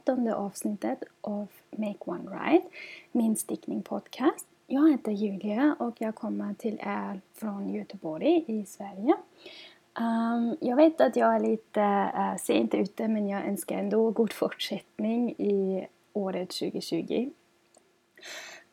trettonde avsnittet av Make One Right, min stickning-podcast. Jag heter Julia och jag kommer till er från Göteborg i Sverige. Um, jag vet att jag är lite uh, sent ute men jag önskar ändå god fortsättning i året 2020.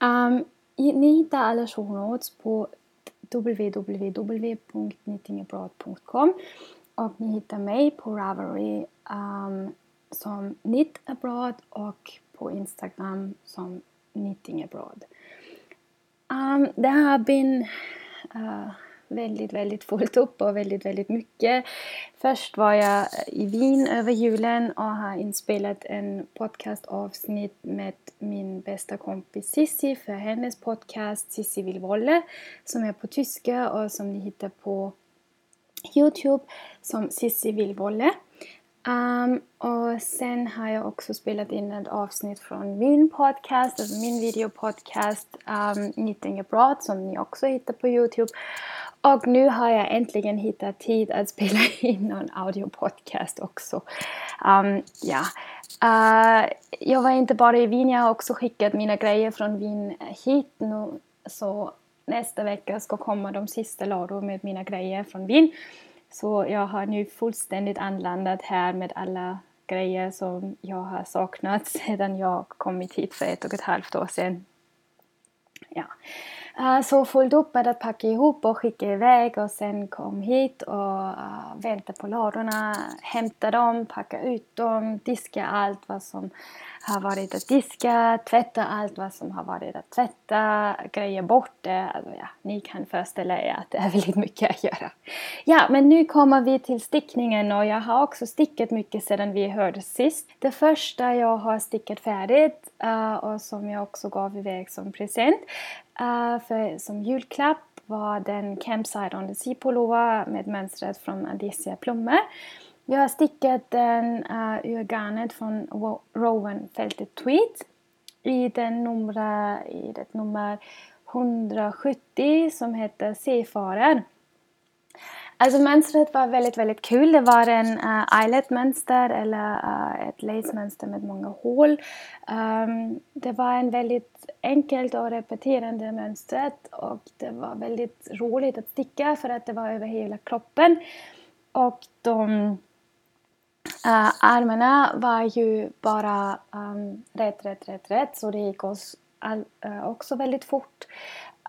Um, ehm, ni hittar alla show notes på www.knittingabroad.com och ni hittar mig på Ravelry um, som Knit Abroad och på Instagram som Knitting Abroad. Um, det har varit uh, väldigt, väldigt fullt upp och väldigt, väldigt mycket. Först var jag i Wien över julen och har inspelat en podcastavsnitt med min bästa kompis Sissi för hennes podcast Sissi vill volle som är på tyska och som ni hittar på Youtube som Sissi vill volle. Um, och sen har jag också spelat in ett avsnitt från min podcast, alltså min videopodcast um, Knitting Abroad som ni också hittar på Youtube. Och nu har jag äntligen hittat tid att spela in någon audiopodcast också. Um, ja. Uh, jag var inte bara i Wien, jag har också skickat mina grejer från Wien hit nu. Så nästa vecka ska komma de sista lådorna med mina grejer från Wien. Så jag har nu fullständigt anlandat här med alla grejer som jag har saknat sedan jag kommit hit för ett och ett halvt år sedan. Ja. Eh, så fullt upp med att packa ihop och skicka iväg och sen kom hit och uh, vänta på lådorna, hämta dem, packa ut dem, diska allt vad som har varit att diska, tvätta allt vad som har varit att tvätta, greja bort det. Alltså, ja, ni kan föreställa er att det är väldigt mycket att göra. Ja, men nu kommer vi till stickningen och jag har också stickat mycket sedan vi hörde sist. Det första jag har stickat färdigt uh, och som jag också gav iväg som present Eh, för, som julklapp var den Campside on the Sea pullover med mönstret från Adicia Plumme. Jag har stickat den uh, ur garnet från Rowan Felted Tweed i, den numra, i det nummer 170 som heter Sefarer. Alltså mönstret var väldigt, väldigt kul. Det var en uh, eyelet-mönster eller uh, ett lace-mönster med många hål. Um, det var en väldigt enkelt och repeterande mönstret och det var väldigt roligt att sticka för att det var över hela kroppen. Och de Uh, armarna var ju bara um, rätt, rätt, rätt, rätt så det gick oss all, uh, också väldigt fort.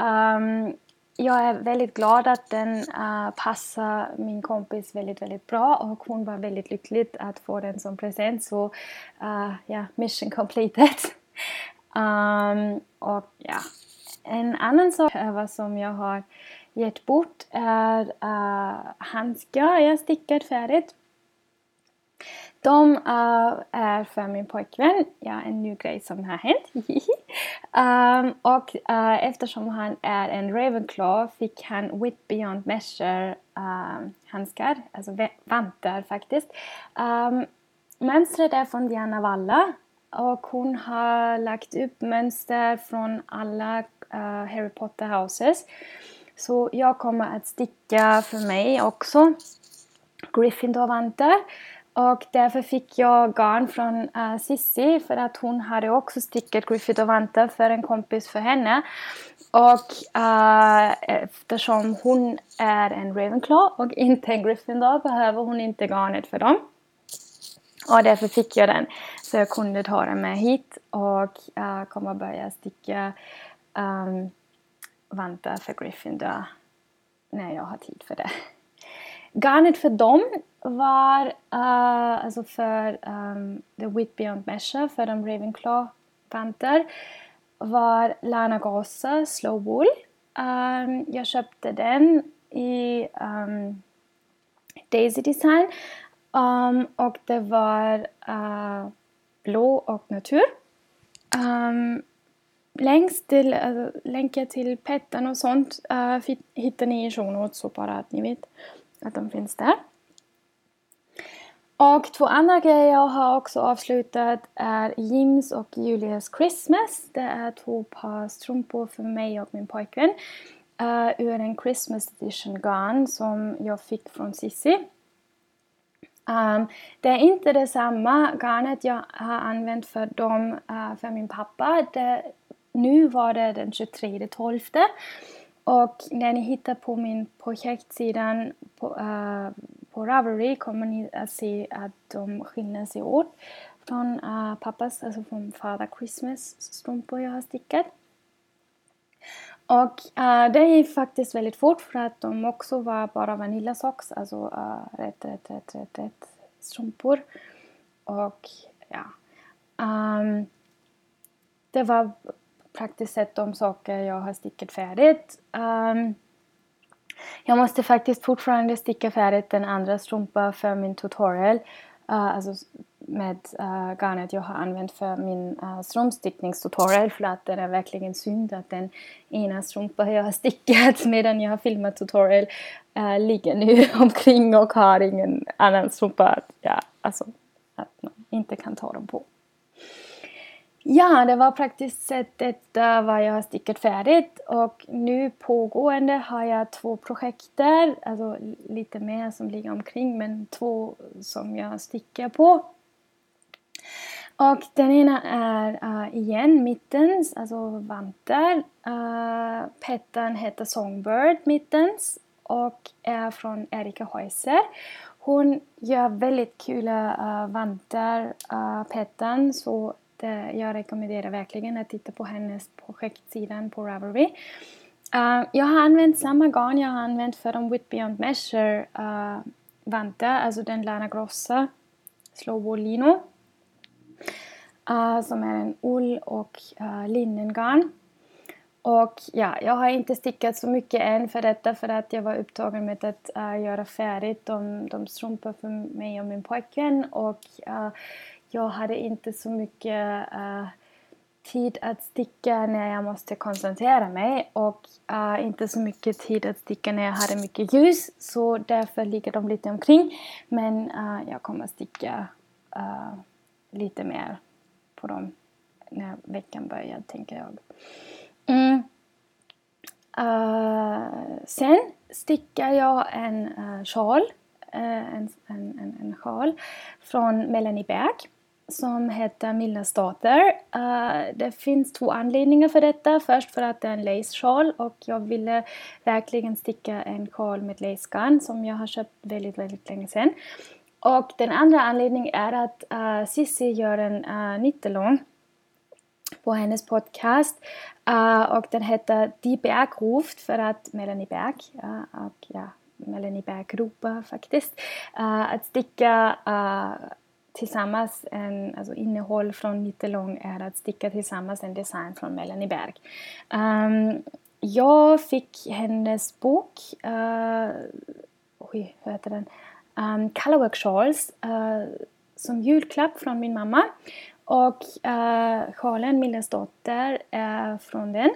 Um, jag är väldigt glad att den uh, passar min kompis väldigt, väldigt bra och hon var väldigt lycklig att få den som present. Så uh, ja, mission completed. um, och ja, en annan sak som jag har gett bort är uh, handskar. Jag har stickat färdigt de uh, är för min pojkvän. Ja, en ny grej som har hänt. um, och uh, eftersom han är en Ravenclaw fick han Wit Beyond Measure uh, handskar, alltså vantar faktiskt. Um, mönstret är från Diana Valla. och hon har lagt upp mönster från alla uh, Harry Potter houses. Så jag kommer att sticka för mig också Gryffindor-vantar. Och därför fick jag garn från uh, Sissi för att hon hade också stickat Griffith och vantar för en kompis för henne. Och uh, eftersom hon är en Ravenclaw och inte en Gryffindor behöver hon inte garnet för dem. Och därför fick jag den. Så jag kunde ta den med hit och eh, uh, kommer börja sticka ehm, um, vantar för Gryffindor när jag har tid för det. Garnet för dem var uh, alltså för um, The Wit Beyond Measure för de Ravenclaw-vantar var Lana Gosse Slow Wool. Um, jag köpte den i um, Daisy Design um, och det var uh, blå och natur. Um, längst till, uh, länkar till petten och sånt uh, hittar ni i show notes så bara att ni vet att de finns där. Och två andra grejer jag har också avslutat är Jims och Julias Christmas. Det är två par strumpor för mig och min pojkvän. Uh, ur en Christmas edition garn som jag fick från Sissi. Um, det är inte detsamma garnet jag har använt för dem, uh, för min pappa. Det, nu var det den 23 12 och när ni hittar på min projektsida på, uh, på Ravelry kommer ni att se att de skiljer sig åt från uh, pappas, alltså från Father Christmas strumpor jag har stickat. Och uh, det gick faktiskt väldigt fort för att de också var bara Vanilla Socks, alltså uh, rätt, rätt, rätt, rätt, rätt strumpor. Och ja. Um, det var praktiskt sett de saker jag har stickat färdigt. Um, jag måste faktiskt fortfarande sticka färdigt den andra strumpan för min tutorial. Uh, alltså med uh, garnet jag har använt för min eh, uh, strumpstickningstutorial för att det är verkligen synd att den ena strumpan jag har stickat medan jag har filmat tutorial uh, ligger nu omkring och har ingen annan strumpa att... ja, alltså, att man inte kan ta dem på. Ja, det var praktiskt sett detta vad jag har stickat färdigt och nu pågående har jag två projekt alltså lite mer som ligger omkring men två som jag stickar på. Och den ena är uh, igen mittens, alltså vantar. Eh, uh, pettan heter Songbird Mittens och är från Erika Heuser. Hon gör väldigt kul uh, eh, vantar, uh, pettan, så det, eh, jag rekommenderar verkligen att titta på hennes projektsidan på Ravelry. Uh, jag har använt samma garn jag har använt för de With Beyond Measure uh, vantar, alltså den Lana Grossa Slow Wool Lino. Uh, som är en ull och uh, linnengarn. Och ja, jag har inte stickat så mycket än för detta för att jag var upptagen med att uh, göra färdigt de, de strumpor för mig och min pojkvän och uh, jag hade inte så mycket uh, tid att sticka när jag måste koncentrera mig och uh, inte så mycket tid att sticka när jag hade mycket ljus så därför ligger de lite omkring men uh, jag kommer sticka lite mer på dem när veckan börjar tänker jag. Mm. sen stickar jag en sjal en, en, en, en sjal från Melanie Berg som heter Milnas dotter. Uh, eh, det finns två anledningar för detta. Först för att det är en lace och jag ville verkligen sticka en sjal med lace som jag har köpt väldigt, väldigt länge sedan. Och den andra anledningen är att eh, uh, Sissi gör en eh, uh, nittelång på hennes podcast uh, och den heter Die Bergruft för att Melanie Berg uh, och ja, Melanie Berg ropar faktiskt uh, att sticka tillsammans en, alltså innehåll från Nittelång är att sticka tillsammans en design från Melanie Berg. Um, jag fick hennes bok, uh, oj, hur heter den? Ehm, um, Colorwork Shawls uh, som julklapp från min mamma. Och uh, sjalen, Mildas dotter, är från den.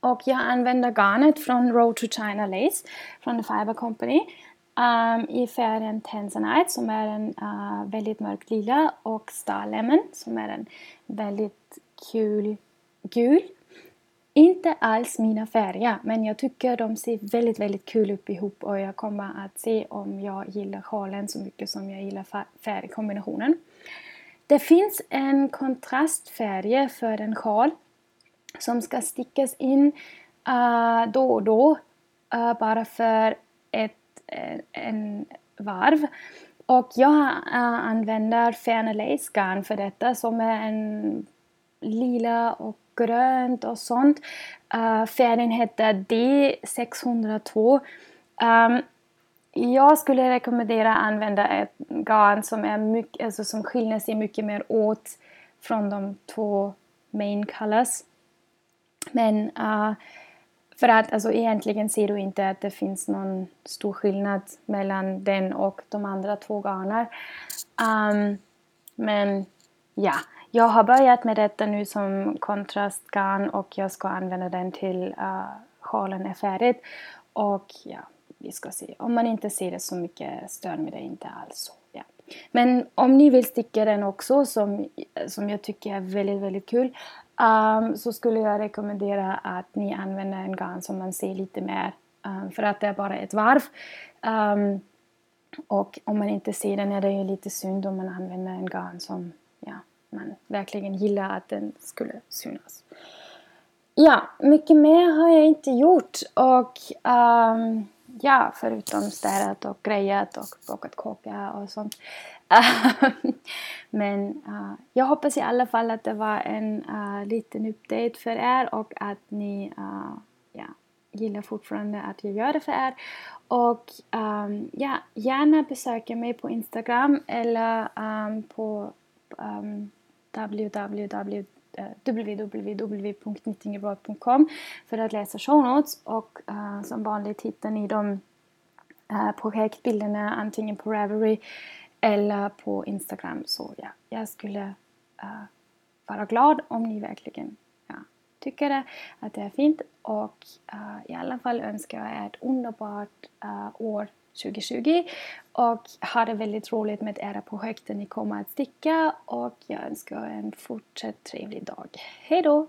Och jag använder garnet från Road to China Lace från The Fiber Company um, i färgen Tanzanite som är en uh, väldigt mörk lila och Star Lemon som är en väldigt kul gul. Inte alls mina färger men jag tycker de ser väldigt väldigt kul upp ihop och jag kommer att se om jag gillar sjalen så mycket som jag gillar färgkombinationen. Det finns en kontrastfärg för en sjal som ska stickas in uh, då och då uh, bara för ett Eh, en varv. Och jag eh, använder Fairna Lace garn för detta som är en lila och grönt och sånt. Eh, uh, färgen heter D602. Um, ehm, jag skulle rekommendera att använda ett garn som, är mycket, alltså som skiljer sig mycket mer åt från de två main colors. Men uh, för att alltså, egentligen ser du inte att det finns någon stor skillnad mellan den och de andra två garner. Um, ehm, men ja, jag har börjat med detta nu som kontrastgarn och jag ska använda den till eh, uh, sjalen är färdigt. Och ja, vi ska se. Om man inte ser det så mycket stör mig det inte alls. Ja. Men om ni vill sticka den också som, som jag tycker är väldigt, väldigt kul um, så skulle jag rekommendera att ni använder en garn som man ser lite mer um, för att det är bara ett varv. Um, Och om man inte ser den är det ju lite synd om man använder en garn som ja, man verkligen gillar att den skulle synas. Ja, mycket mer har jag inte gjort och um, ja, förutom städat och grejat och bakat kaka och sånt. Men uh, jag hoppas i alla fall att det var en uh, liten update för er och att ni uh, ja, gillar fortfarande att jag gör det för er. Och um, ja, gärna besöka mig på Instagram eller um, på um, www www.knittingabout.com för att läsa show notes och uh, som vanligt hittar ni de uh, projektbilderna antingen på Ravelry eller på Instagram. Så ja, jag skulle uh, vara glad om ni verkligen ja, tycker det, att det är fint och uh, i alla fall önskar jag er ett underbart uh, år 2020 och ha det väldigt roligt med era projekt ni kommer att sticka och jag önskar en fortsatt trevlig dag. Hejdå!